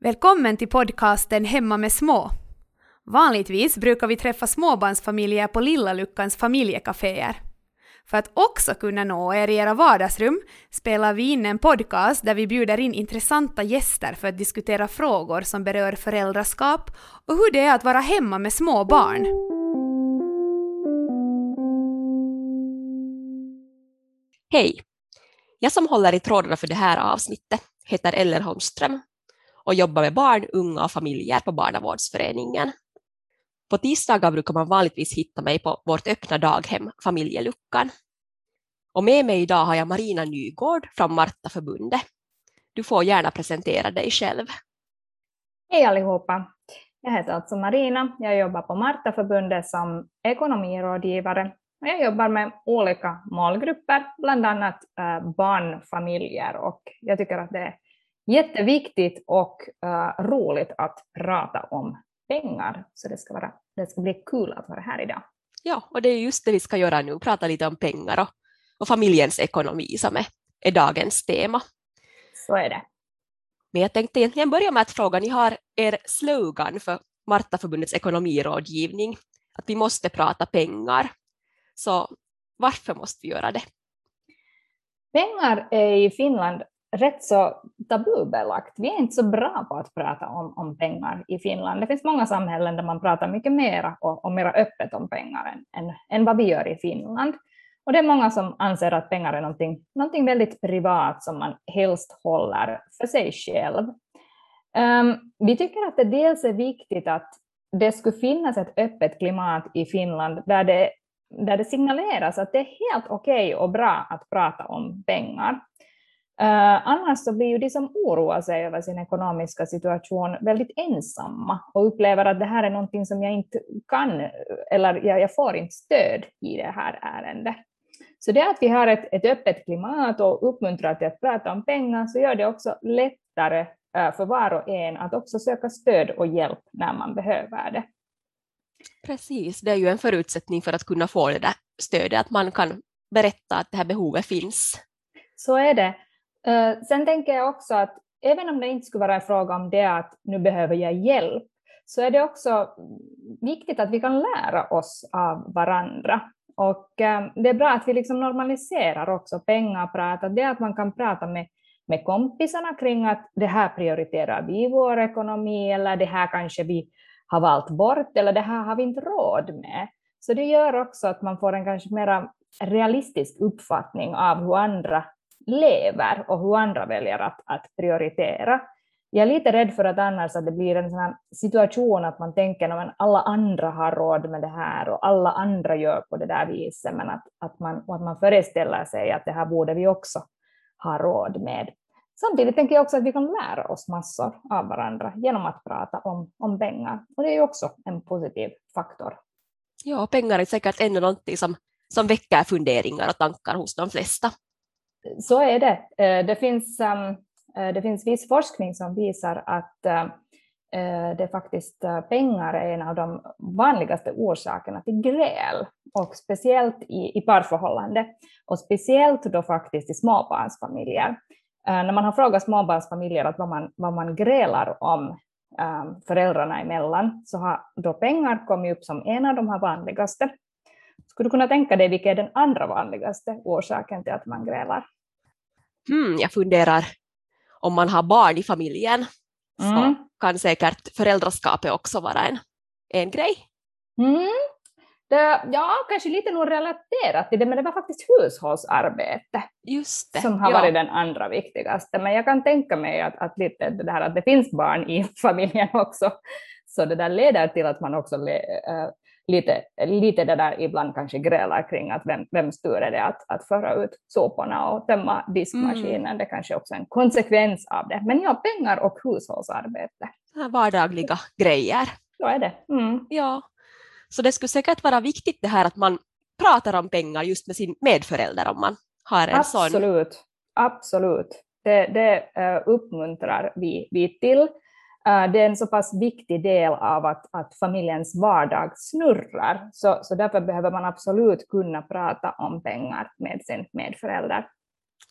Välkommen till podcasten Hemma med små. Vanligtvis brukar vi träffa småbarnsfamiljer på Lilla Luckans familjekaféer. För att också kunna nå er i era vardagsrum spelar vi in en podcast där vi bjuder in intressanta gäster för att diskutera frågor som berör föräldraskap och hur det är att vara hemma med små barn. Hej! Jag som håller i trådarna för det här avsnittet heter Ellen Holmström och jobbar med barn, unga och familjer på Barnavårdsföreningen. På tisdagar brukar man vanligtvis hitta mig på vårt öppna daghem Familjeluckan. Och med mig idag har jag Marina Nygård från Martaförbundet. Du får gärna presentera dig själv. Hej allihopa! Jag heter alltså Marina. Jag jobbar på Martaförbundet som ekonomirådgivare och jag jobbar med olika målgrupper, bland annat eh, barnfamiljer och jag tycker att det är jätteviktigt och uh, roligt att prata om pengar. Så det ska, vara, det ska bli kul att vara här idag. Ja, och det är just det vi ska göra nu, prata lite om pengar och, och familjens ekonomi som är, är dagens tema. Så är det. Men jag tänkte egentligen börja med att fråga, ni har er slogan för Martaförbundets ekonomirådgivning, att vi måste prata pengar. Så varför måste vi göra det? Pengar är i Finland rätt så tabubelagt. Vi är inte så bra på att prata om, om pengar i Finland. Det finns många samhällen där man pratar mycket mera och, och mera öppet om pengar än, än, än, vad vi gör i Finland. Och det är många som anser att pengar är någonting, någonting väldigt privat som man helst håller för sig själv. Um, vi tycker att det dels är viktigt att det skulle finnas ett öppet klimat i Finland där det, där det signaleras att det är helt okej okay och bra att prata om pengar. Uh, annars så blir ju de som oroar sig över sin ekonomiska situation väldigt ensamma och upplever att det här är någonting som jag inte kan, eller jag, jag får inte stöd i det här ärendet. Så det att vi har ett, ett öppet klimat och uppmuntrar till att prata om pengar så gör det också lättare uh, för var och en att också söka stöd och hjälp när man behöver det. Precis, det är ju en förutsättning för att kunna få det där stödet, att man kan berätta att det här behovet finns. Så är det. Eh, sen tänker jag också att även om det inte skulle vara en fråga om det att nu behöver jag hjälp, så är det också viktigt att vi kan lära oss av varandra. Och eh, det är bra att vi liksom normaliserar också pengaprat, att det att man kan prata med, med kompisarna kring att det här prioriterar vi i vår ekonomi, eller det här kanske vi har valt bort, eller det här har vi inte råd med. Så det gör också att man får en kanske mer realistisk uppfattning av hur andra lever och hur andra väljer att, att prioritera. Jag är lite rädd för att annars att det blir en sån situation att man tänker att alla andra har råd med det här och alla andra gör på det där viset, men att, att, man, att man föreställer sig att det här borde vi också ha råd med. Samtidigt tänker jag också att vi kan lära oss massor av varandra genom att prata om, om pengar. Och det är ju också en positiv faktor. Ja, pengar är säkert ändå någonting som, som väcker funderingar och tankar hos de flesta så är det. Eh, det finns, ehm, eh, det finns viss forskning som visar att eh, det faktiskt pengar är en av de vanligaste orsakerna till gräl och speciellt i, i parförhållande och speciellt då faktiskt i småbarnsfamiljer. När man har frågat småbarnsfamiljer att vad, man, vad man grälar om ehm, föräldrarna emellan så har då pengar kommit upp som en av de här vanligaste. Skulle du kunna tänka dig vilken är den andra vanligaste orsaken till att man grälar? Hmm, jag funderar om man har barn i familjen mm. så kan säkert föräldraskapet också vara en, en grej. Mm. Det, ja, kanske lite nog relaterat till det, men det var faktiskt hushållsarbete Just det, som har ja. varit den andra viktigaste. Men jag kan tänka mig att, att, lite det här att det finns barn i familjen också, så det där leder till att man också äh, lite, lite det där ibland kanske grälar kring att vem, vems tur är det att, att föra ut soporna och tömma diskmaskinen. Mm. Det kanske också är en konsekvens av det. Men ja, pengar och hushållsarbete. Vardagliga grejer. Så är det. Mm. Ja, så det skulle säkert vara viktigt det här att man pratar om pengar just med sin medförälder om man har en Absolut. sån. Absolut. Absolut. Det, det uh, uppmuntrar vi, vi till. Eh, det är en så pass viktig del av att, att familjens vardag snurrar, så, så därför behöver man absolut kunna prata om pengar med sin medförälder.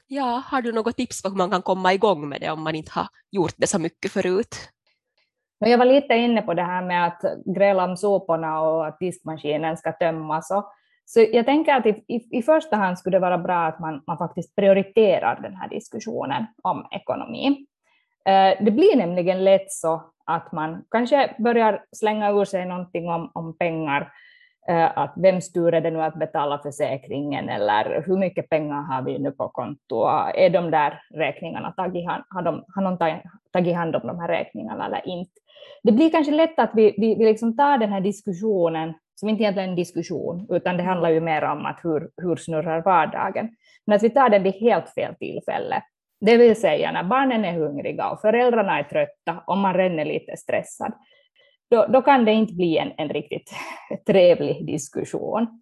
Ja, har du något tips på hur man kan komma igång med det om man inte har gjort det så mycket förut? Jag var lite inne på det här med att gräla om soporna och att diskmaskinen ska tömmas. Och, så jag tänker att i, i, i, första hand skulle det vara bra att man, man faktiskt prioriterar den här diskussionen om ekonomi. Eh, det blir nämligen lätt så att man kanske börjar slänga ur sig någonting om, om pengar, eh, att vems tur är det nu att betala försäkringen eller hur mycket pengar har vi nu på konto, är de där räkningarna tagit hand, har, de, har någon tagit hand om de här räkningarna eller inte. Det blir kanske lätt att vi, vi, vi liksom tar den här diskussionen som inte egentligen är en diskussion, utan det handlar ju mer om att hur, hur snurrar vardagen. Men att vi tar den vid helt fel tillfälle. Det vill säga när barnen är hungriga och föräldrarna är trötta och man redan är lite stressad. Då, då kan det inte bli en, en riktigt trevlig diskussion.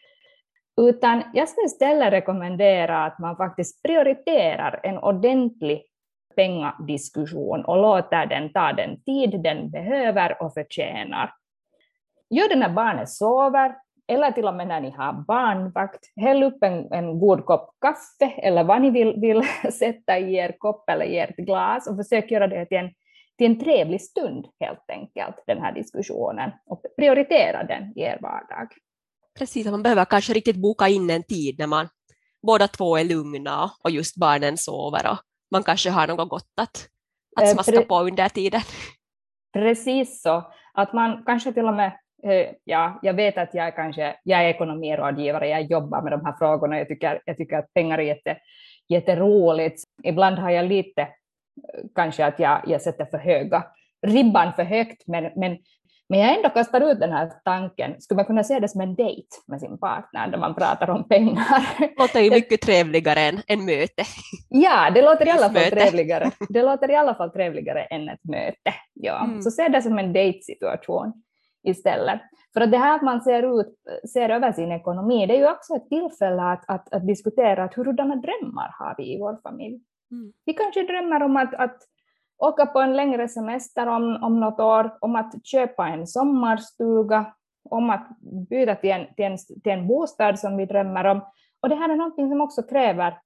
Utan jag skulle istället rekommendera att man faktiskt prioriterar en ordentlig pengadiskussion och låter den ta den tid den behöver och förtjänar. Gör det när barnet sover, eller till och med när ni har barnvakt. Häll upp en, en god kopp kaffe eller vad ni vill, vill sätta i er kopp eller i ert glas och försök göra det till en, till en trevlig stund helt enkelt, den här diskussionen och prioritera den i er vardag. Precis, man behöver kanske riktigt boka in en tid när man båda två är lugna och just barnen sover och man kanske har något gott att, att eh, smaska på under tiden. Precis så, att man kanske till och med ja, jag vet att jag, kanske, jag är ekonomirådgivare, jag jobbar med de här frågorna, jag tycker, jag tycker att pengar är jätte, jätteroligt. Ibland har jag lite, eh, kanske att jag, jag sätter för höga, ribban för högt, men, men, men jag ändå kastar ut den här tanken, skulle man kunna se det som en dejt med sin partner när man pratar om pengar? Det låter ju mycket trevligare än, än möte. Ja, det låter, i alla fall trevligare. det låter i alla fall trevligare än ett möte. Ja. Mm. Så se det som en dejtsituation istället. För att det här att man ser, ut, ser över sin ekonomi, det är ju också ett tillfälle att, att, att diskutera att hurdana drömmar har vi i vår familj. Mm. Vi kanske drömmer om att, att åka på en längre semester om, om något år, om att köpa en sommarstuga, om att byta till en, till, en, till en bostad som vi drömmer om. Och det här är något som också kräver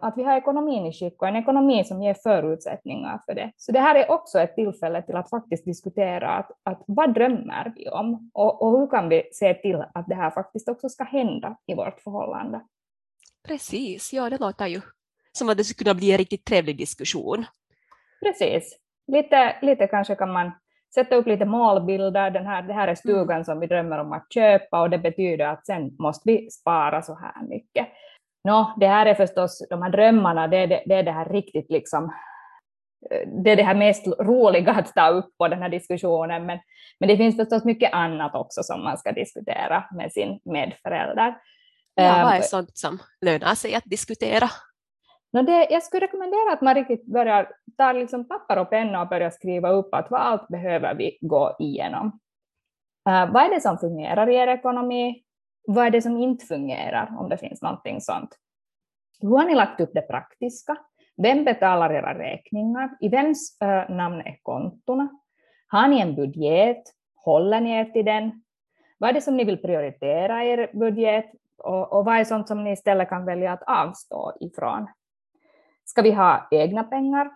att vi har ekonomin i skick och en ekonomi som ger förutsättningar för det. Så det här är också ett tillfälle till att faktiskt diskutera att, att vad drömmer vi om och, och hur kan vi se till att det här faktiskt också ska hända i vårt förhållande. Precis, ja det låter ju som att det skulle kunna bli en riktigt trevlig diskussion. Precis, lite, lite kanske kan man sätta upp lite målbilder, den här, det här är stugan mm. som vi drömmer om att köpa och det betyder att sen måste vi spara så här mycket. Nå, det här är förstås, de här drömmarna, det är det, det, är det här riktigt liksom, eh, det är det här mest roliga att ta upp på den här diskussionen, men, men det finns förstås mycket annat också som man ska diskutera med sin medförälder. Ja, vad är ehm, sånt som lönar sig att diskutera? No det, jag skulle rekommendera att man riktigt börjar ta liksom papper och penna och börja skriva upp att vad allt behöver vi gå igenom. Uh, vad är det som fungerar i er ekonomi? Vad är det som inte fungerar, om det finns någonting sånt? Hur har ni lagt upp det praktiska? Vem betalar era räkningar? I vems äh, namn är kontona? Har ni en budget? Håller ni er till den? Vad är det som ni vill prioritera i er budget? Och, och vad är sånt som ni istället kan välja att avstå ifrån? Ska vi ha egna pengar?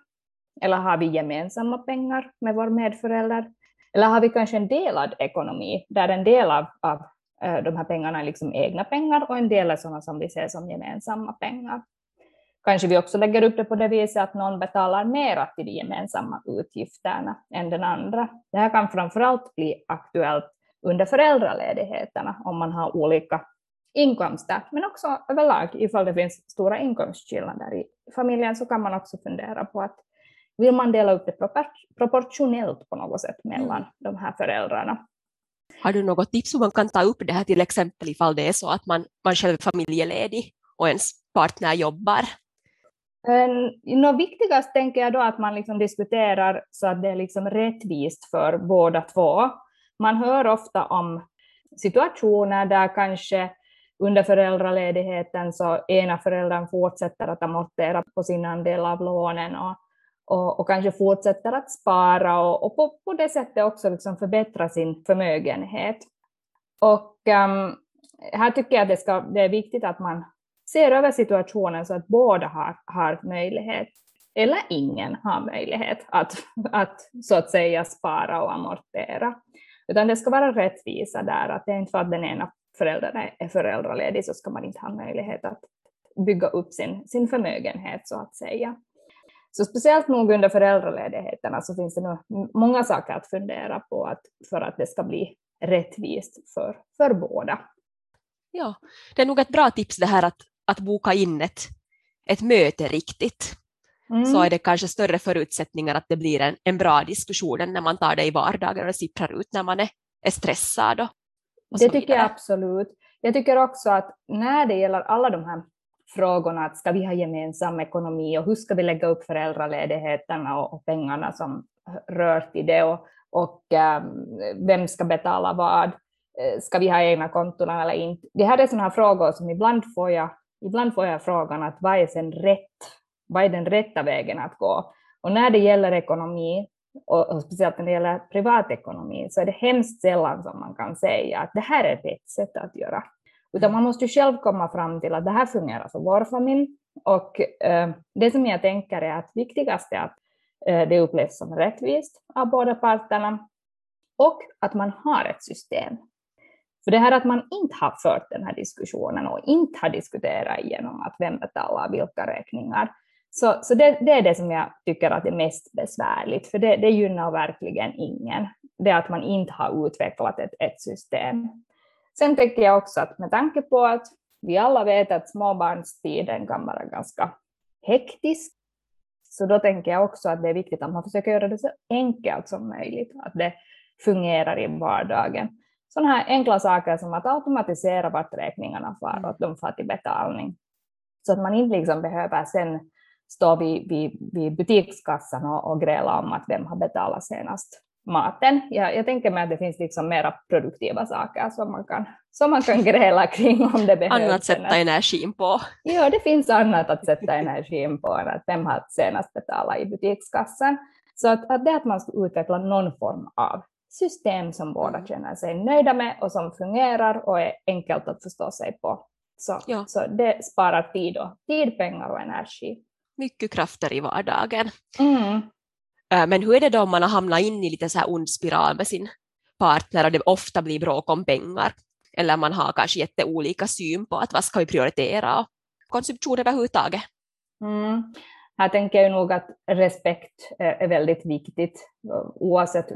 Eller har vi gemensamma pengar med vår medförälder? Eller har vi kanske en delad ekonomi, där en del av, av de här pengarna är liksom egna pengar och en del är sådana som vi ser som gemensamma pengar. Kanske vi också lägger upp det på det viset att någon betalar mera till de gemensamma utgifterna än den andra. Det här kan framförallt bli aktuellt under föräldraledigheterna om man har olika inkomster, men också överlag ifall det finns stora inkomstskillnader i familjen så kan man också fundera på att vill man dela upp det proportionellt på något sätt mellan mm. de här föräldrarna. Har du något tips hur man kan ta upp det här till exempel ifall det är så att man, man själv är familjeledig och ens partner jobbar? Något viktigast tänker jag då att man liksom diskuterar så att det är liksom rättvist för båda två. Man hör ofta om situationer där kanske under föräldraledigheten så ena föräldern fortsätter att amortera på sin andel av lånen och och, och kanske fortsätter att spara och, och på, på det sättet också liksom förbättra sin förmögenhet. Och um, här tycker jag att det, ska, det är viktigt att man ser över situationen så att båda har, har möjlighet eller ingen har möjlighet att, att så att säga spara och amortera. Utan det ska vara rättvisa där, att det är inte för att den ena föräldern är föräldraledig så ska man inte ha möjlighet att bygga upp sin, sin förmögenhet så att säga. Så speciellt nog under föräldraledigheterna så finns det nog många saker att fundera på att, för att det ska bli rättvist för, för båda. Ja, det är nog ett bra tips det här att, att boka in ett, ett möte riktigt. Mm. Så är det kanske större förutsättningar att det blir en, en bra diskussion än när man tar det i vardagen och det sipprar ut när man är, är stressad. Och, och det tycker jag absolut. Jag tycker också att när det gäller alla de här frågorna att ska vi ha gemensam ekonomi och hur ska vi lägga upp föräldraledigheterna och, och pengarna som rör till det och, och um, vem ska betala vad? Eh, ska vi ha egna konton eller inte? Det här är sådana här frågor som ibland får jag, ibland får jag frågan att vad är sen rätt? Vad är den rätta vägen att gå? Och när det gäller ekonomi och, och speciellt när det gäller privatekonomi så är det hemskt sällan som man kan säga att det här är rätt sätt att göra. Utan man måste ju själv komma fram till att det här fungerar för vår familj. Och eh, det som jag tänker är att viktigast är att eh, det upplevs som rättvist av båda parterna och att man har ett system. För det här att man inte har fört den här diskussionen och inte har diskuterat igenom att vem betalar vilka räkningar. Så, så det, det, är det som jag tycker att är mest besvärligt, för det, det gynnar verkligen ingen. Det att man inte har utvecklat ett, ett system. Sen tänker jag också att med tanke på att vi alla vet att småbarnstiden kan vara ganska hektisk, så då tänker jag också att det är viktigt att man försöker göra det så enkelt som möjligt, att det fungerar i vardagen. Sådana här enkla saker som att automatisera vart räkningarna far och att de får till betalning. Så att man inte liksom behöver sen stå vid, vid, vid butikskassan och, och gräla om att vem har betalat senast maten. Jag, jag tänker mig att det finns liksom mera produktiva saker som man kan, som man kan gräla kring om det behövs. Annat sätta energin på. Ja, det finns annat att sätta energin på än att vem har senast betalat i butikskassan. Så att, att det att man ska utveckla någon form av system som båda mm. känner sig nöjda med och som fungerar och är enkelt att förstå sig på. Så, ja. så det sparar tid, och, tid, pengar och energi. Mycket krafter i vardagen. Mm. Men hur är det då om man har hamnat in i lite så här ond spiral med sin partner och det ofta blir bråk om pengar? Eller man har kanske jätteolika syn på att vad ska vi prioritera och konsumtion överhuvudtaget. Mm. Här tänker jag nog att respekt är väldigt viktigt oavsett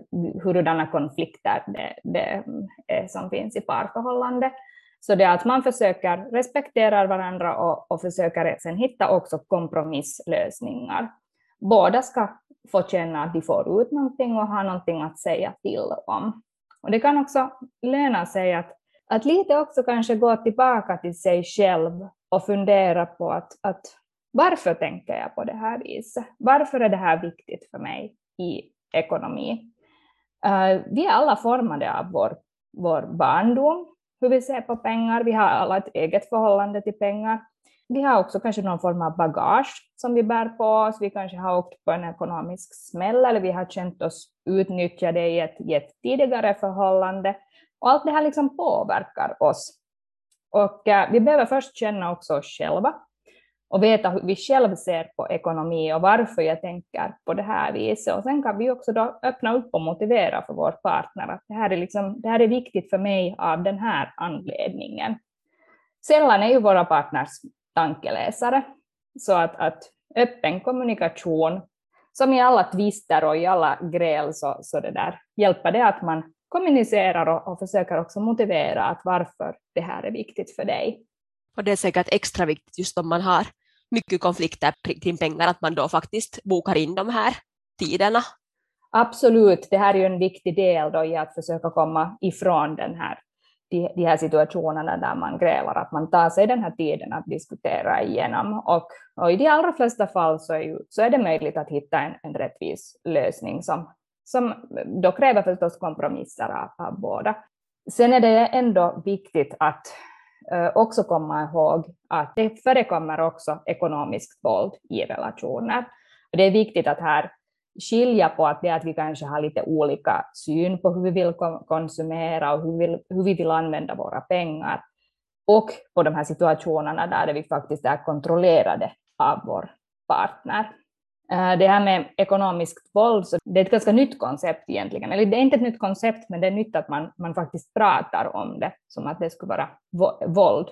hurdana konflikter det, det är som finns i parförhållande. Så det är att man försöker respektera varandra och, och försöker sen hitta också kompromisslösningar. Båda ska få känna att de får ut någonting och ha någonting att säga till om. Och det kan också löna sig att, att lite också kanske gå tillbaka till sig själv och fundera på att, att varför tänker jag på det här viset? Varför är det här viktigt för mig i ekonomi? Uh, vi är alla formade av vår, vår barndom, hur vi ser på pengar. Vi har alla ett eget förhållande till pengar vi har också kanske någon form av bagage som vi bär på oss. Vi kanske har åkt på en ekonomisk smäll eller vi har känt oss utnyttjade i ett, i ett tidigare förhållande. Och allt det här liksom påverkar oss. Och äh, vi behöver först känna också oss själva och veta hur vi själva ser på ekonomi och varför jag tänker på det här viset. Och sen kan vi också då öppna upp och motivera för vår partner att det här är, liksom, det här är viktigt för mig av den här anledningen. Sällan är ju våra partners tankeläsare. Så att, att öppen kommunikation, som i alla tvister och i alla gräl, så, så det där, hjälper det att man kommunicerar och, och försöker också motivera att varför det här är viktigt för dig. Och det är säkert extra viktigt just om man har mycket konflikter kring pengar, att man då faktiskt bokar in de här tiderna. Absolut, det här är ju en viktig del då i att försöka komma ifrån den här de, de här situationerna där man grälar, att man tar sig den här tiden att diskutera igenom. Och, och i de allra flesta fall så är, ju, så är det möjligt att hitta en, en rättvis lösning som, som då kräver förstås kompromisser av, av båda. Sen är det ändå viktigt att eh, också komma ihåg att det förekommer också ekonomiskt våld i relationer. Och det är viktigt att här skilja på att det att vi kanske har lite olika syn på hur vi vill konsumera och hur vi vill, hur vi vill använda våra pengar och på de här situationerna där vi faktiskt är kontrollerade av vår partner. Eh, det här med ekonomiskt våld, så det är ett ganska nytt koncept egentligen. Eller det är inte ett nytt koncept, men det är nytt att man, man faktiskt pratar om det som att det skulle vara våld.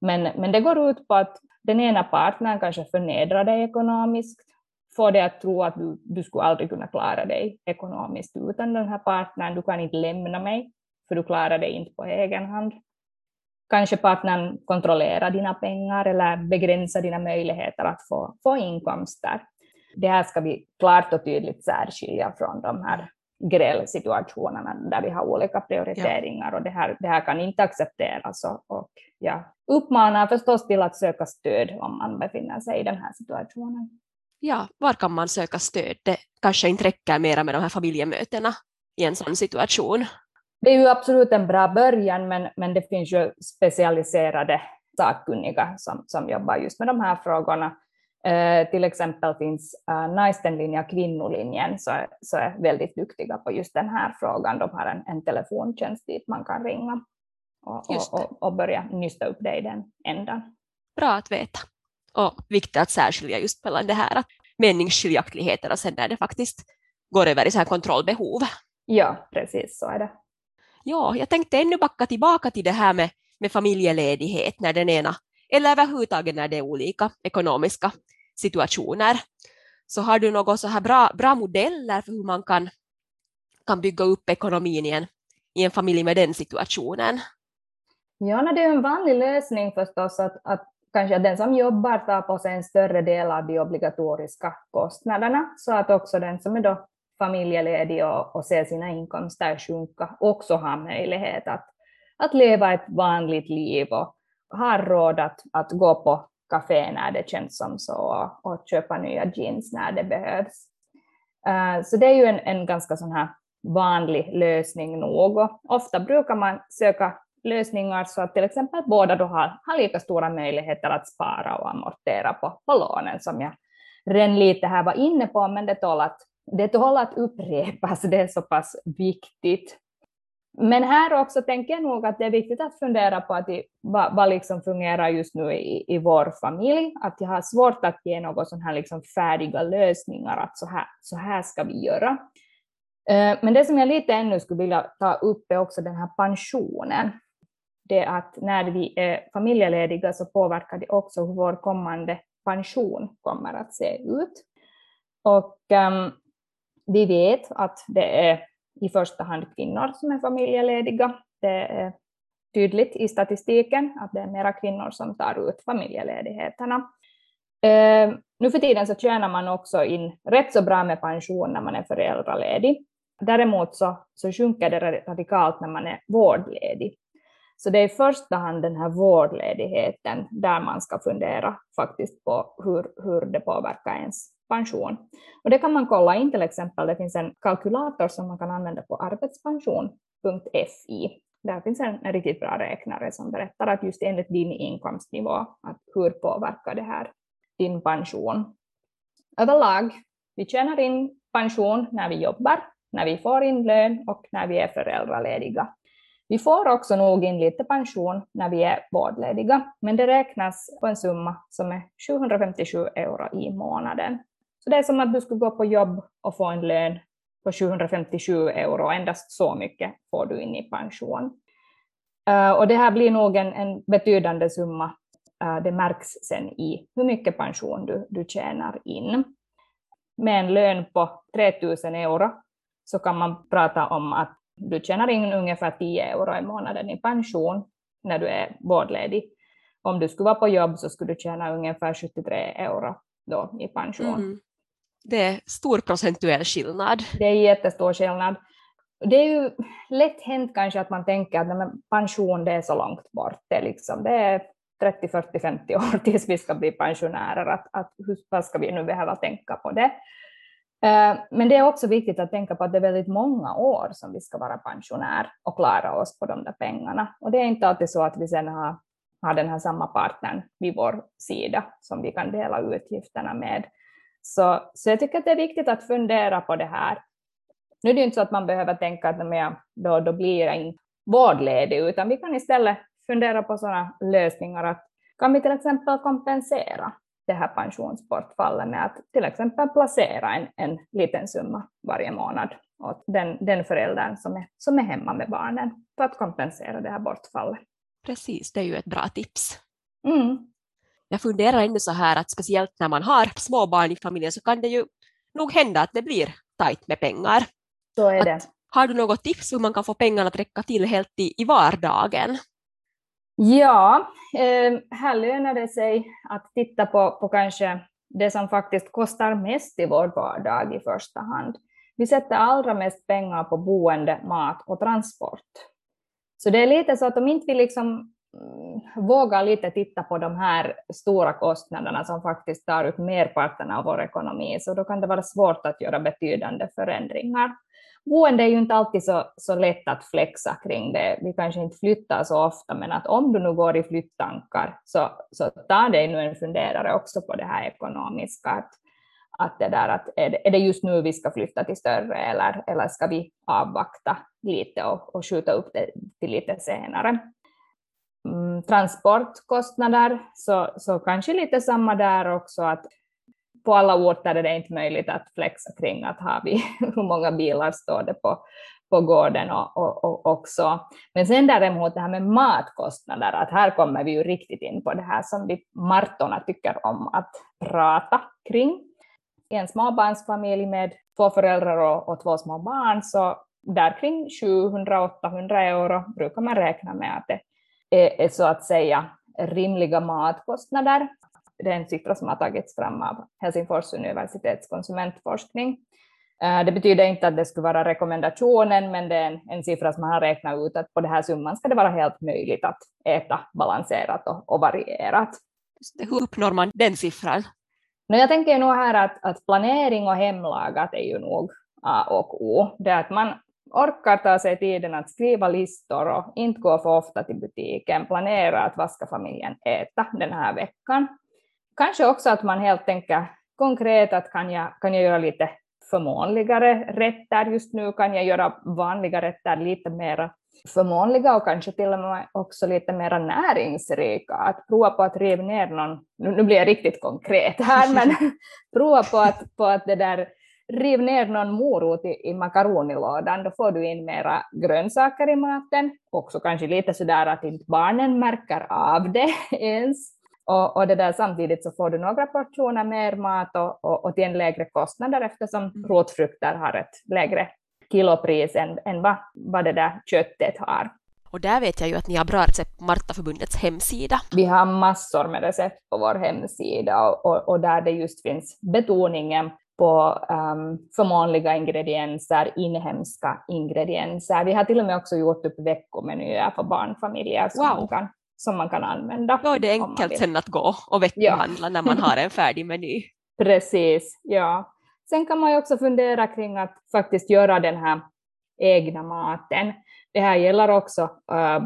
Men, men det går ut på att den ena partnern kanske förnedrar dig ekonomiskt, får dig att tro att du, du skulle aldrig kunna klara dig ekonomiskt utan den här partnern, du kan inte lämna mig, för du klarar dig inte på egen hand. Kanske partnern kontrollerar dina pengar eller begränsar dina möjligheter att få, få inkomster. Det här ska vi klart och tydligt särskilja från de här grälsituationerna där vi har olika prioriteringar ja. och det här, det här kan inte accepteras. Och, och jag uppmanar förstås till att söka stöd om man befinner sig i den här situationen. Ja, var kan man söka stöd? Det kanske inte räcker mera med de här familjemötena i en sån situation. Det är ju absolut en bra början, men, men det finns ju specialiserade sakkunniga som, som jobbar just med de här frågorna. Eh, till exempel finns eh, Naistenlinjen och Kvinnolinjen så, så är väldigt duktiga på just den här frågan. De har en, en telefontjänst dit man kan ringa och, och, och, och, börja nysta upp det i den ändan. Bra att veta. Och viktigt att särskilja just mellan det här att meningsskiljaktigheter och sen när det faktiskt går över i så här kontrollbehov. Ja, precis så är det. Ja, jag tänkte ännu backa tillbaka till det här med, med familjeledighet när den ena, eller överhuvudtaget när det är olika ekonomiska situationer. Så har du några så här bra, bra modeller för hur man kan, kan bygga upp ekonomin i en, i en familj med den situationen? Ja, det är en vanlig lösning förstås att, att kanske den som jobbar tar på sig en större del av de obligatoriska kostnaderna, så att också den som är då familjeledig och, och ser sina inkomster sjunka också har möjlighet att, att leva ett vanligt liv och har råd att, att gå på kafé när det känns som så och, och köpa nya jeans när det behövs. Uh, så det är ju en, en ganska sån här vanlig lösning nog. Och ofta brukar man söka lösningar så att till exempel båda då har, har lika stora möjligheter att spara och amortera på, på lånen som jag redan lite här var inne på, men det tål att, det tål att upprepas, det är så pass viktigt. Men här också tänker jag nog att det är viktigt att fundera på att i, vad, vad liksom fungerar just nu i, i vår familj. Att jag har svårt att ge några sådana här liksom färdiga lösningar, att så här, så här ska vi göra. Eh, men det som jag lite ännu skulle vilja ta upp är också den här pensionen det att när vi är familjelediga så påverkar det också hur vår kommande pension kommer att se ut. Och um, vi vet att det är i första hand kvinnor som är familjelediga. Det är tydligt i statistiken att det är mera kvinnor som tar ut familjeledigheterna. Uh, ehm, nu för tiden så tjänar man också in rätt så bra med pension när man är föräldraledig. Däremot så, så sjunker det radikalt när man är vårdledig. Så det är i första hand den här vårdledigheten där man ska fundera faktiskt på hur, hur det påverkar ens pension. Och det kan man kolla in till exempel, det finns en kalkylator som man kan använda på arbetspension.fi. Där finns en, riktigt bra räknare som berättar att just enligt din inkomstnivå, att hur påverkar det här din pension. Överlag, vi tjänar in pension när vi jobbar, när vi får in lön och när vi är föräldralediga. Vi får också nog in lite pension när vi är vårdlediga, men det räknas på en summa som är 757 euro i månaden. Så det är som att du skulle gå på jobb och få en lön på 757 euro, endast så mycket får du in i pension. Eh, och det här blir nog en, en betydande summa. Eh, det märks sen i hur mycket pension du, du tjänar in. Med en lön på 3000 euro så kan man prata om att du tjänar in ungefär 10 euro i månaden i pension när du är vårdledig. Om du skulle vara på jobb så skulle du tjäna ungefär 73 euro då i pension. Mm. Det är stor procentuell skillnad. Det är jättestor skillnad. Det är ju lätt hänt kanske att man tänker att pension det är så långt bort. Det är, liksom, det är 30, 40, 50 år tills vi ska bli pensionärer. Att, att, hur, vad ska vi nu behöva tänka på det? Eh, men det är också viktigt att tänka på att det är väldigt många år som vi ska vara pensionär och klara oss på de där pengarna. Och det är inte alltid så att vi sen har, har den här samma partnern vid vår sida som vi kan dela utgifterna med. Så, så jag tycker att det är viktigt att fundera på det här. Nu är det inte så att man behöver tänka att jag, då, då blir jag inte vårdledig, utan vi kan istället fundera på sådana lösningar att kan vi till exempel kompensera det här pensionsbortfallet med att till exempel placera en, en liten summa varje månad åt den, den föräldern som är, som är hemma med barnen för att kompensera det här bortfallet. Precis, det är ju ett bra tips. Mm. Jag funderar ändå så här att speciellt när man har små barn i familjen så kan det ju nog hända att det blir tajt med pengar. Så är Att- det. Har du något tips hur man kan få pengarna att räcka till helt i, i vardagen? Ja, eh, här lönar det sig att titta på, på kanske det som faktiskt kostar mest i vår vardag i första hand. Vi sätter allra mest pengar på boende, mat och transport. Så det är lite så att om inte vi liksom mm, vågar lite titta på de här stora kostnaderna som faktiskt tar upp merparten av vår ekonomi, så då kan det vara svårt att göra betydande förändringar. Boende är ju inte alltid så, så lätt att flexa kring det. Vi kanske inte flyttar så ofta, men att om du nu går i flyttankar så, så ta dig nu en funderare också på det här ekonomiska. Att, att det där, att är, det, är det just nu vi ska flytta till större, eller, eller ska vi avvakta lite och, och skjuta upp det till lite senare? Mm, transportkostnader, så, så kanske lite samma där också, att på alla orter är det inte möjligt att flexa kring att har vi, hur många bilar står det på, på gården och, och, och också. Men sen däremot det här med matkostnader, att här kommer vi ju riktigt in på det här som vi Martorna tycker om att prata kring. I en småbarnsfamilj med två föräldrar och, och två små barn, så där kring 700-800 euro brukar man räkna med att det är, är så att säga rimliga matkostnader det är en siffra som har tagits fram av Helsingfors universitets konsumentforskning. Eh, Det betyder inte att det skulle vara rekommendationen, men det är en, en siffra som man har räknat ut att på den här summan ska det vara helt möjligt att äta balanserat och, och varierat. Hur uppnår man den siffran? Men jag tänker nog här att, att planering och hemlagat är ju nog A och O. Det är att man orkar ta sig tiden att skriva listor och inte gå för ofta till butiken, planera att vad ska familjen äta den här veckan. Kanske också att man helt tänker konkret att kan jag, kan jag göra lite förmånligare rätter just nu, kan jag göra vanliga rätter lite mer förmånliga och kanske till och med också lite mer näringsrika. Att prova på att riva ner någon, nu, blir jag riktigt konkret här, men prova på att, på att det där riv ner någon morot i, i makaronilådan, då får du in mera grönsaker i maten. Också kanske lite sådär att inte barnen märker av det ens. Och, och det där, samtidigt så får du några portioner mer mat och, och, och till en lägre kostnad eftersom Mm. rotfrukter har ett lägre kilopris än, än vad, vad det där köttet har. Och där vet jag ju att ni har bra recept på Martaförbundets hemsida. Vi har massor med recept på vår hemsida och, och, och där det just finns betoningen på um, förmånliga ingredienser, inhemska ingredienser. Vi har till och med också gjort upp veckomenyer för barnfamiljer som, Wow. kan, som man kan använda. Då är det enkelt sen att gå och veckohandla när man har en färdig meny. Precis, ja. Sen kan man ju också fundera kring att faktiskt göra den här egna maten. Det här gäller också äh,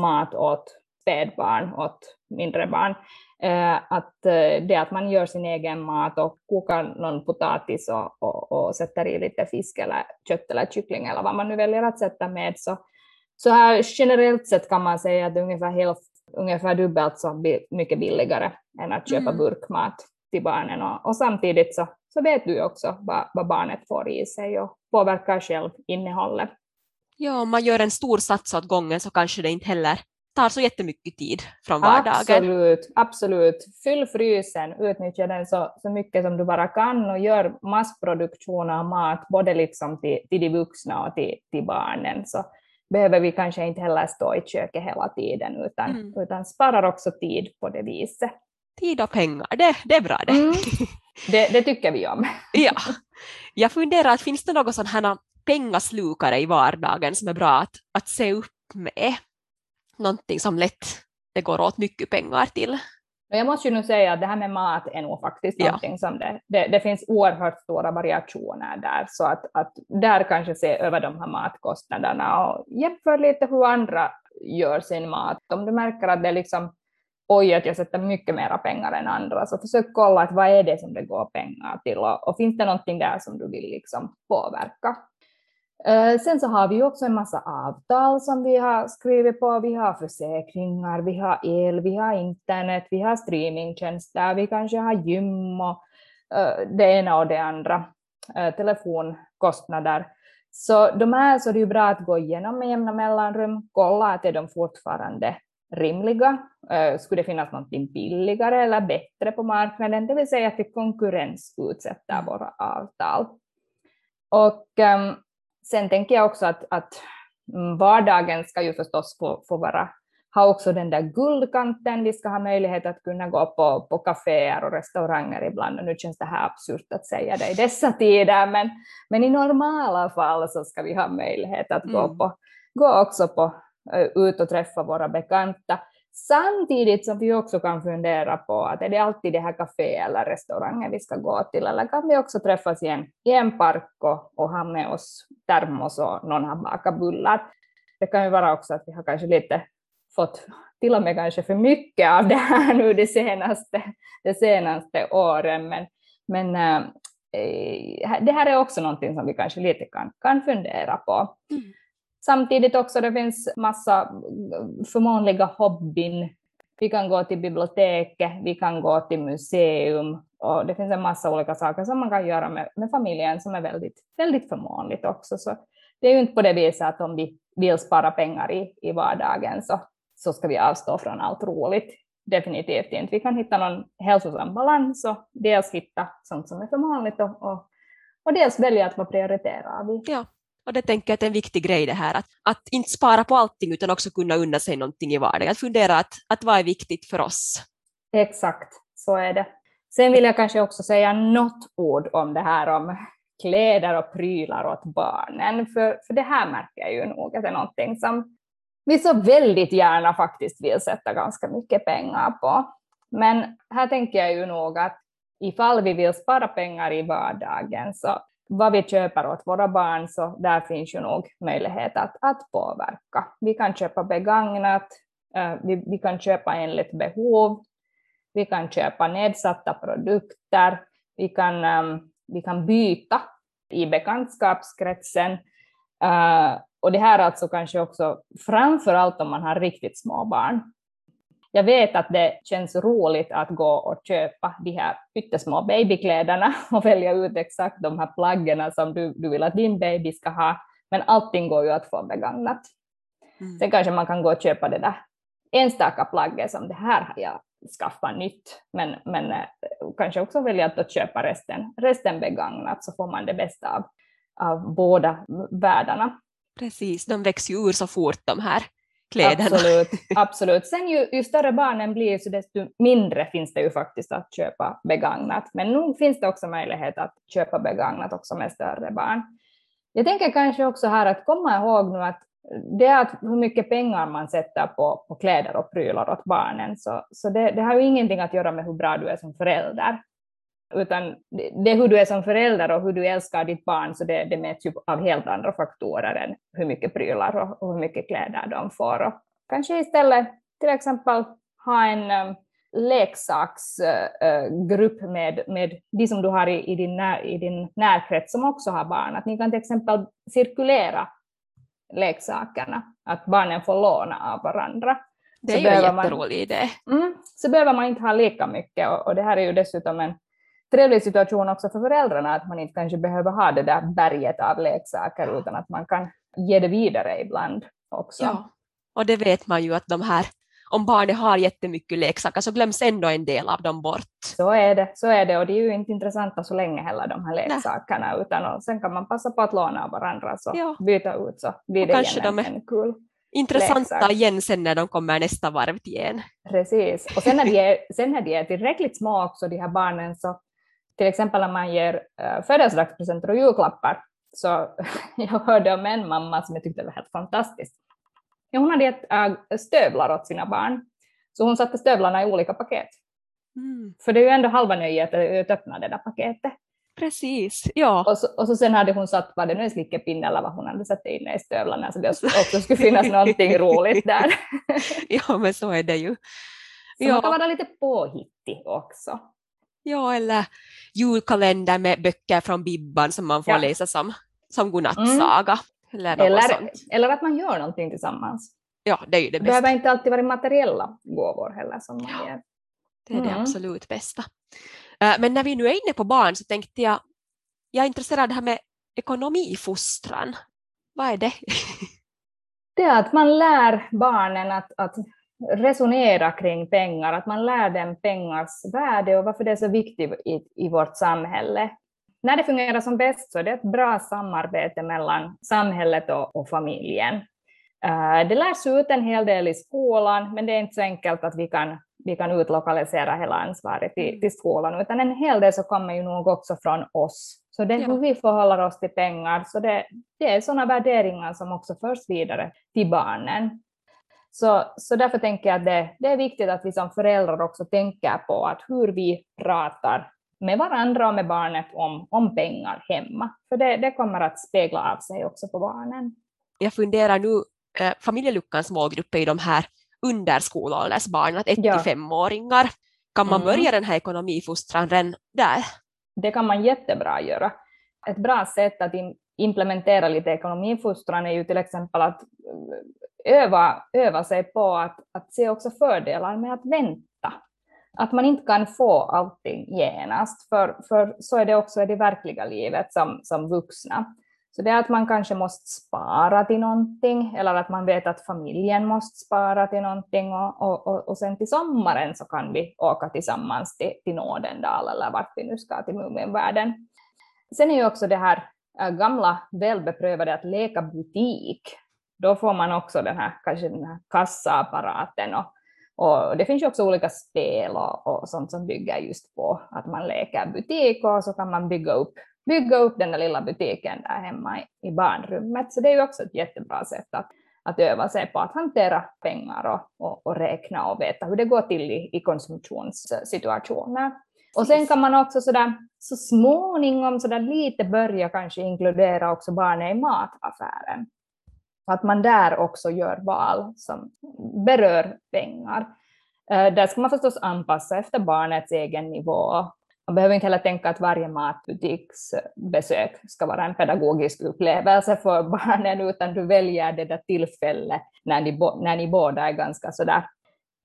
mat åt spädbarn, åt mindre barn. Äh, att äh, det att man gör sin egen mat och kokar någon potatis och, och, och sätter i lite fisk eller kött eller kyckling eller vad man nu väljer att sätta med. Så, så här generellt sett kan man säga att ungefär, hälft, ungefär dubbelt så mycket billigare än att köpa Mm. burkmat till barnen. Och, och samtidigt så, så vet du också vad, vad barnet får i sig och påverkar själv innehållet. Ja, om man gör en stor sats åt gången så kanske det inte heller tar så jättemycket tid från vardagen. Absolut, absolut. Fyll frysen, utnyttja den så, så mycket som du bara kan och gör massproduktion av mat, både liksom till, till de vuxna och till, till barnen. Så behöver vi kanske inte heller stå i köket hela tiden, utan, Mm. utan sparar också tid på det viset. Tid och pengar, det, det är bra det. Mm. Det, det tycker vi om. Ja. Jag funderar, finns det några sådana här pengaslukare i vardagen som är bra att, att se upp med? Någonting som lätt det går åt mycket pengar till. Men jag måste ju nu säga att det här med mat är nog faktiskt Ja. någonting som det, det, det finns oerhört stora variationer där, så att, att där kanske se över de här matkostnaderna och jämför lite hur andra gör sin mat. Om du märker att det är liksom oj, att jag sätter mycket mera pengar än andra, så försök kolla att vad är det som det går pengar till och, och finns det någonting där som du vill liksom påverka. Eh, sen så har vi också en massa avtal som vi har skrivit på. Vi har försäkringar, vi har el, vi har internet, vi har streamingtjänster, vi kanske har gym och uh, det ena och det andra, uh, telefonkostnader. Så de här så det är ju bra att gå igenom med jämna mellanrum, kolla att är de fortfarande rimliga. Skulle det finnas något billigare eller bättre på marknaden, det vill säga att vi konkurrensutsätter våra avtal. Och um, sen tänker jag också att, att mm, vardagen ska ju förstås få, få vara, ha också den där guldkanten. Vi ska ha möjlighet att kunna gå på, på kaféer och restauranger ibland. Och nu känns det här absurt att säga det i dessa tider, men, men i normala fall så ska vi ha möjlighet att mm. gå, på, gå också på, ut och träffa våra bekanta. Samtidigt som vi också kan fundera på att är det alltid det här kafé eller restaurangen vi ska gå till, eller kan vi också träffas i en, i en park och, och ha med oss termos och någon har bakat bullar. Det kan ju vara också att vi har kanske lite fått till och med kanske för mycket av det här nu de senaste, de senaste åren, men, men äh, det här är också någonting som vi kanske lite kan, kan fundera på. Mm. Samtidigt också det finns massa förmånliga hobbyn. Vi kan gå till biblioteket, vi kan gå till museum och det finns en massa olika saker som man kan göra med, med familjen som är väldigt, väldigt förmånligt också. Så det är ju inte på det viset att om vi vill spara pengar i, i vardagen så, så ska vi avstå från allt roligt. Definitivt inte. Vi kan hitta någon hälsosam balans och dels hitta sånt som är förmånligt och, och, och dels välja att vad prioriterar vi. Ja, och det tänker jag är en viktig grej det här, att, att inte spara på allting utan också kunna unna sig någonting i vardagen. Att fundera att, att vad är viktigt för oss. Exakt, så är det. Sen vill jag kanske också säga något ord om det här om kläder och prylar åt barnen, för, för det här märker jag ju nog att det är någonting som vi så väldigt gärna faktiskt vill sätta ganska mycket pengar på. Men här tänker jag ju nog att ifall vi vill spara pengar i vardagen så vad vi köper åt våra barn, så där finns ju nog möjlighet att, att påverka. Vi kan köpa begagnat, eh, vi, vi kan köpa enligt behov, vi kan köpa nedsatta produkter, vi kan, ehm, vi kan byta i bekantskapskretsen. Eh, och det här alltså kanske också framför allt om man har riktigt små barn. Jag vet att det känns roligt att gå och köpa de här pyttesmå babykläderna och välja ut exakt de här plaggen som du, du vill att din baby ska ha, men allting går ju att få begagnat. Mm. Sen kanske man kan gå och köpa det där enstaka plagget som det här har jag skaffat nytt, men, men eh, kanske också välja att köpa resten, resten begagnat så får man det bästa av, av båda världarna. Precis, de växer ju ur så fort de här kläderna. Absolut, absolut. Sen ju, ju större barnen blir så desto mindre finns det ju faktiskt att köpa begagnat. Men nu finns det också möjlighet att köpa begagnat också med större barn. Jag tänker kanske också här att komma ihåg nu att det är att hur mycket pengar man sätter på, på kläder och prylar åt barnen, så, så det, det har ju ingenting att göra med hur bra du är som förälder utan det är hur du är som förälder och hur du älskar ditt barn, så det, det mäts ju av helt andra faktorer än hur mycket prylar och, och hur mycket kläder de får. Och kanske istället till exempel ha en um, leksaksgrupp uh, med, med de som du har i, i, din när, i din närkrets som också har barn. Att ni kan till exempel cirkulera leksakerna, att barnen får låna av varandra. Det är så ju en jätterolig idé. Mm, så behöver man inte ha lika mycket och, och det här är ju dessutom en trevlig situation också för föräldrarna, att man inte kanske behöver ha det där berget av leksaker, utan att man kan ge det vidare ibland också. Ja, och det vet man ju att de här om barnet har jättemycket leksaker så glöms ändå en del av dem bort. Så är det, så är det och det är ju inte intressanta så länge heller de här leksakerna Nej. utan och sen kan man passa på att låna av varandra så ja. byta ut så blir och det kanske igen de är en kul intressanta leksak. igen sen när de kommer nästa varv igen. Precis, och sen när de är, sen när de är tillräckligt små också de här barnen så till exempel när man ger uh, födelsedagspresenter och julklappar, så jag hörde om en mamma som jag tyckte var helt fantastiskt. Ja, hon hade gett uh, stövlar åt sina barn, så hon satte stövlarna i olika paket. Mm. För det är ju ändå halva nöjet att öppna det där paketet. Precis, ja. Och så, och så sen hade hon satt, var det nu slickepinne eller vad hon hade satt in i stövlarna, så det också skulle finnas någonting roligt där. ja, men så är det ju. Så ja. man kan vara lite påhittig också. Ja, eller julkalender med böcker från Bibban som man får ja. läsa som, som godnattsaga. Mm. Eller, eller, eller, att man gör någonting tillsammans. Ja, det är ju det, det bästa. behöver inte alltid vara materiella gåvor heller som man ja, ger. Det är mm. det absolut bästa. Uh, men när vi nu är inne på barn så tänkte jag, jag är intresserad av det här med ekonomifostran. Vad är det? det är att man lär barnen att, att resonera kring pengar, att man lär dem pengars värde och varför det är så viktigt i, i vårt samhälle. När det fungerar som bäst så är det ett bra samarbete mellan samhället och, och familjen. Uh, det lärs ut en hel del i skolan, men det är inte så enkelt att vi kan, vi kan utlokalisera hela ansvaret till, mm. till skolan, utan en hel del så kommer ju nog också från oss. Så det är ja. hur vi förhåller oss till pengar, så det, det är sådana värderingar som också förs vidare till barnen. Så, så därför tänker jag att det, det är viktigt att vi som föräldrar också tänker på att hur vi pratar med varandra och med barnet om, om pengar hemma. För det, det kommer att spegla av sig också på barnen. Jag funderar nu, eh, familjeluckans målgrupp är ju de här underskolåldersbarnen, 1-5-åringar. Kan man mm. börja den här ekonomifostran redan där? Det kan man jättebra göra. Ett bra sätt att implementera lite ekonomifostran är ju till exempel att eh, öva, öva sig på att, att se också fördelar med att vänta. Att man inte kan få allting genast, för, för så är det också i det verkliga livet som, som vuxna. Så det är att man kanske måste spara till någonting, eller att man vet att familjen måste spara till någonting, och, och, och, och sen till sommaren så kan vi åka tillsammans till, till Nådendal, eller vart vi nu ska, till Muminvärlden. Sen är ju också det här Äh, gamla välbeprövade att leka butik, då får man också den här, kanske den här kassaapparaten och, och det finns ju också olika spel och, och sånt som bygger just på att man leker butik och så kan man bygga upp, bygga upp den där lilla butiken där hemma i, i barnrummet. Så det är ju också ett jättebra sätt att, att öva sig på att hantera pengar och, och, och räkna och veta hur det går till i, i konsumtionssituationer. Och sen kan man också sådär, så småningom sådär lite börja kanske inkludera också barnen i mataffären. Att man där också gör val som berör pengar. Eh, där ska man förstås anpassa efter barnets egen nivå. Man behöver inte heller tänka att varje matbutiksbesök ska vara en pedagogisk upplevelse för barnen, utan du väljer det där tillfället när ni, när ni båda är ganska sådär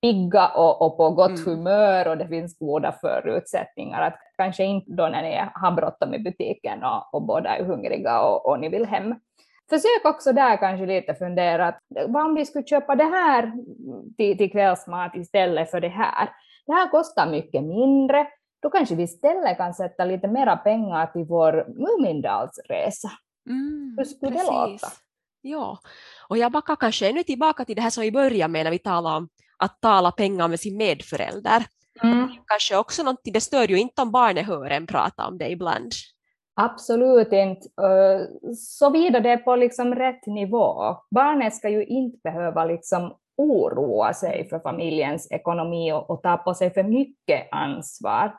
pigga och, och på gott mm. humör och det finns goda förutsättningar. Att kanske inte då när ni har bråttom i butiken och, och båda är hungriga och, och ni vill hem försök också där kanske lite fundera, att vad om vi skulle köpa det här till, till kvällsmat istället för det här? Det här kostar mycket mindre, då kanske vi istället kan sätta lite mera pengar till vår Mumindalsresa. Mm, Hur skulle precis. det låta? Ja, och jag backar kanske ännu tillbaka till det här som vi började med när vi talade om att tala pengar med sin medförälder. Mm. Kanske också någonting, det stör ju inte om barnet hör en prata om det ibland. Absolut inte, såvida det är på liksom rätt nivå. Barnet ska ju inte behöva liksom oroa sig för familjens ekonomi och, och ta på sig för mycket ansvar.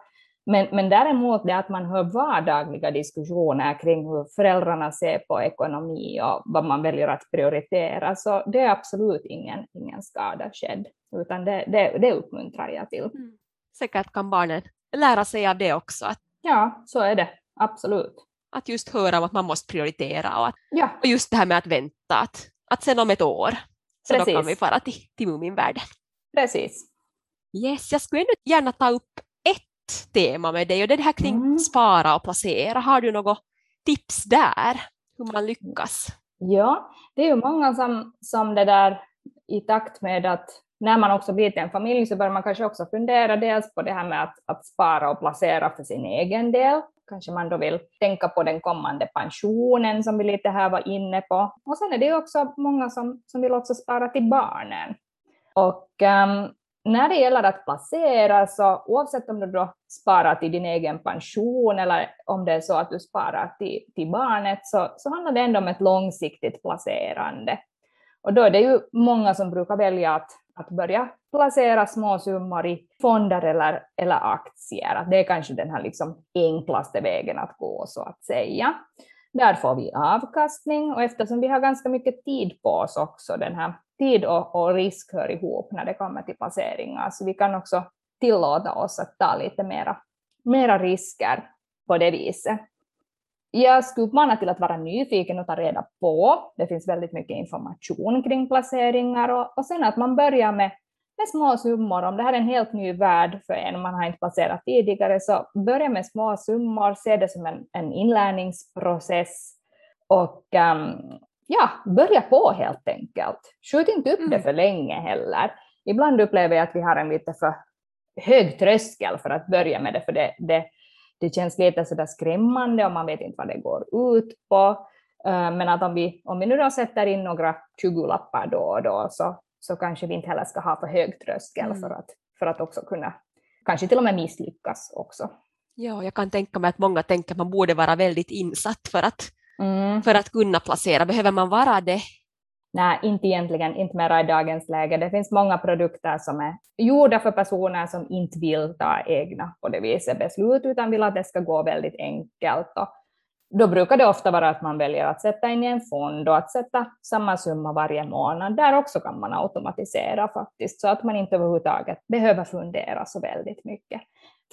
Men, men däremot det att man hör vardagliga diskussioner kring hur föräldrarna ser på ekonomi och vad man väljer att prioritera, så det är absolut ingen, ingen skada skedd, utan det, det, det uppmuntrar jag till. Mm. Säkert kan barnen lära sig av det också. Ja, så är det absolut. Att just höra om att man måste prioritera och, att, ja. och just det här med att vänta, att, att sen om ett år så Precis. då kan vi fara till, till Muminvärlden. Precis. Yes, jag skulle ändå gärna ta upp tema med dig och det är det här kring mm. spara och placera. Har du något tips där, hur man lyckas? Ja, det är ju många som, som det där i takt med att när man också blir till en familj så bör man kanske också fundera dels på det här med att, att spara och placera för sin egen del. Kanske man då vill tänka på den kommande pensionen som vi lite här var inne på. Och sen är det också många som, som vill också spara till barnen. Och um, när det gäller att placera, så oavsett om du då sparar till din egen pension eller om det är så att du sparar till, till barnet, så, så handlar det ändå om ett långsiktigt placerande. Och då är det ju många som brukar välja att att börja placera små summor i fonder eller, eller aktier. Att det är kanske den här liksom enklaste vägen att gå, så att säga. Där får vi avkastning och eftersom vi har ganska mycket tid på oss också, den här tid och, och risk hör ihop när det kommer till placeringar, så vi kan också tillåta oss att ta lite mera, mera risker på det viset. jag skulle uppmana till att vara nyfiken och ta reda på. Det finns väldigt mycket information kring placeringar och, och sen att man börjar med, med små summor. Om det här är en helt ny värld för en, man har inte placerat tidigare, så börja med små summor, se det som en, en inlärningsprocess och um, ja, börja på helt enkelt. Skjut inte upp mm. det för länge heller. Ibland upplever jag att vi har en lite för hög tröskel för att börja med det, för det, det, det känns lite sådär skrämmande och man vet inte vad det går ut på. Eh, men att om vi, om vi nu då sätter in några 20-lappar då och då så, så kanske vi inte heller ska ha för hög tröskel mm. för, att, för att också kunna, kanske till och med misslyckas också. Ja, jag kan tänka mig att många tänker att man borde vara väldigt insatt för att, mm. för att kunna placera. Behöver man vara det Nej, inte egentligen, inte mera i dagens läge. Det finns många produkter som är gjorda för personer som inte vill ta egna på det viset beslut, utan vill att det ska gå väldigt enkelt. Och då brukar det ofta vara att man väljer att sätta in i en fond och att sätta samma summa varje månad. Där också kan man automatisera faktiskt, så att man inte överhuvudtaget behöver fundera så väldigt mycket.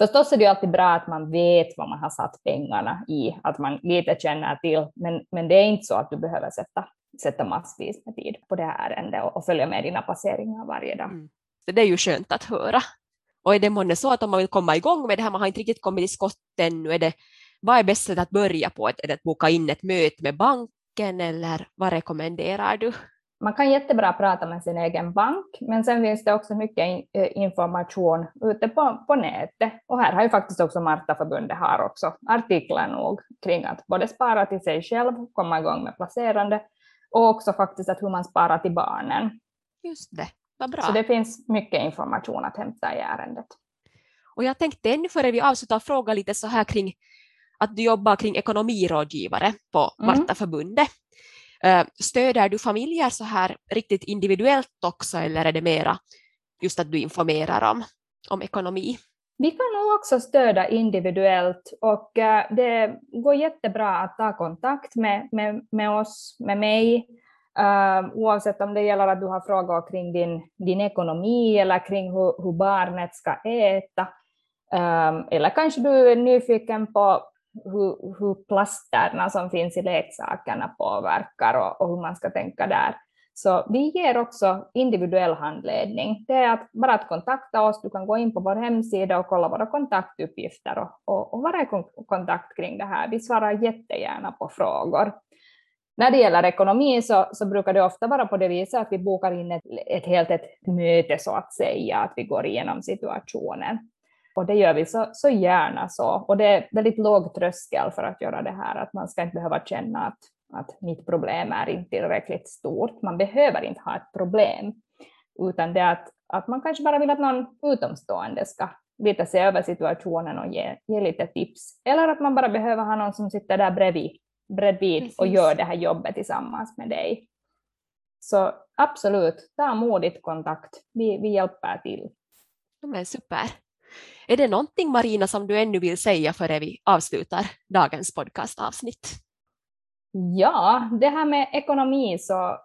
Förstås är det alltid bra att man vet vad man har satt pengarna i, att man lite känner till, men, men det är inte så att du behöver sätta sätta massvis med tid på det här ärendet och, och följa med dina placeringar varje dag. Mm. Det är ju skönt att höra. Och är det månne så att om man vill komma igång med det här, man har inte riktigt kommit till skott ännu, är det, vad är bäst sätt att börja på? Är det att boka in ett möte med banken eller vad rekommenderar du? Man kan jättebra prata med sin egen bank, men sen finns det också mycket eh, information ute på, på nätet. Och här har ju faktiskt också Martaförbundet har också artiklar nog kring att både spara till sig själv, komma igång med placerande, och också faktiskt att hur man sparar till barnen. Just det, vad bra. Så det finns mycket information att hämta i ärendet. Och jag tänkte ännu före vi avslutar fråga lite så här kring att du jobbar kring ekonomirådgivare på mm. Martaförbundet. Uh, Eh, stöder du familjer så här riktigt individuellt också eller är det mera just att du informerar om, om ekonomi? Vi kan nog också stödja individuellt och eh, det går jättebra att ta kontakt med, med, med oss, med mig, uh, oavsett om det gäller att du har frågor kring din, din ekonomi eller kring hur, hur barnet ska äta. Um, eller kanske du är nyfiken på hur, hur plasterna som finns i leksakerna påverkar och, och hur man ska tänka där. Så vi ger också individuell handledning. Det är att bara att kontakta oss. Du kan gå in på vår hemsida och kolla våra kontaktuppgifter och, och, och vara i kontakt kring det här. Vi svarar jättegärna på frågor. När det gäller ekonomi så, så brukar det ofta vara på det viset att vi bokar in ett, ett helt ett möte så att säga, att vi går igenom situationen. Och det gör vi så, så gärna så. Och det är väldigt låg tröskel för att göra det här, att man ska inte behöva känna att att mitt problem är inte tillräckligt stort. Man behöver inte ha ett problem, utan det är att, att man kanske bara vill att någon utomstående ska lite se över situationen och ge, ge lite tips. Eller att man bara behöver ha någon som sitter där bredvid, bredvid och gör det här jobbet tillsammans med dig. Så absolut, ta modigt kontakt. Vi, vi hjälper till. Men super. Är det någonting Marina som du ännu vill säga före vi avslutar dagens podcastavsnitt? Ja, det här med ekonomi så eh,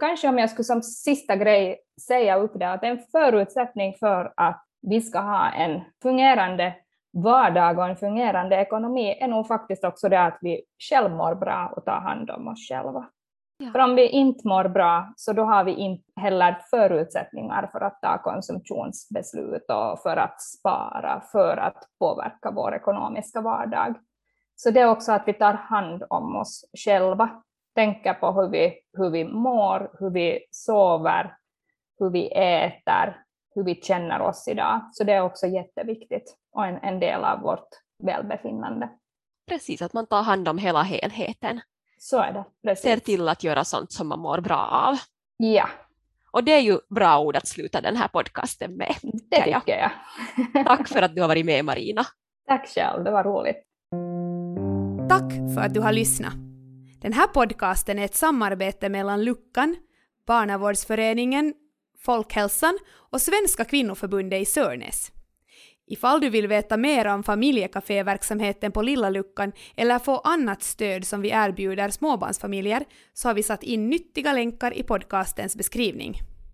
kanske om jag skulle som sista grej säga upp det att en förutsättning för att vi ska ha en fungerande vardag och en fungerande ekonomi är nog faktiskt också det att vi själv mår bra och tar hand om oss själva. Ja. För om vi inte mår bra så då har vi inte heller förutsättningar för att ta konsumtionsbeslut och för att spara, för att påverka vår ekonomiska vardag. Så det är också att vi tar hand om oss själva, tänker på hur vi, hur vi mår, hur vi sover, hur vi äter, hur vi känner oss idag. Så det är också jätteviktigt och en, en del av vårt välbefinnande. Precis, att man tar hand om hela helheten. Så är det. Precis. Ser till att göra sånt som man mår bra av. Ja. Och det är ju bra ord att sluta den här podcasten med. Det tycker jag. Tack för att du har varit med Marina. Tack själv, det var roligt. Tack för att du har lyssnat. Den här podcasten är ett samarbete mellan Luckan, Barnavårdsföreningen, Folkhälsan och Svenska kvinnoförbundet i Sörnäs. Ifall du vill veta mer om familjekaféverksamheten på Lilla Luckan eller få annat stöd som vi erbjuder småbarnsfamiljer så har vi satt in nyttiga länkar i podcastens beskrivning.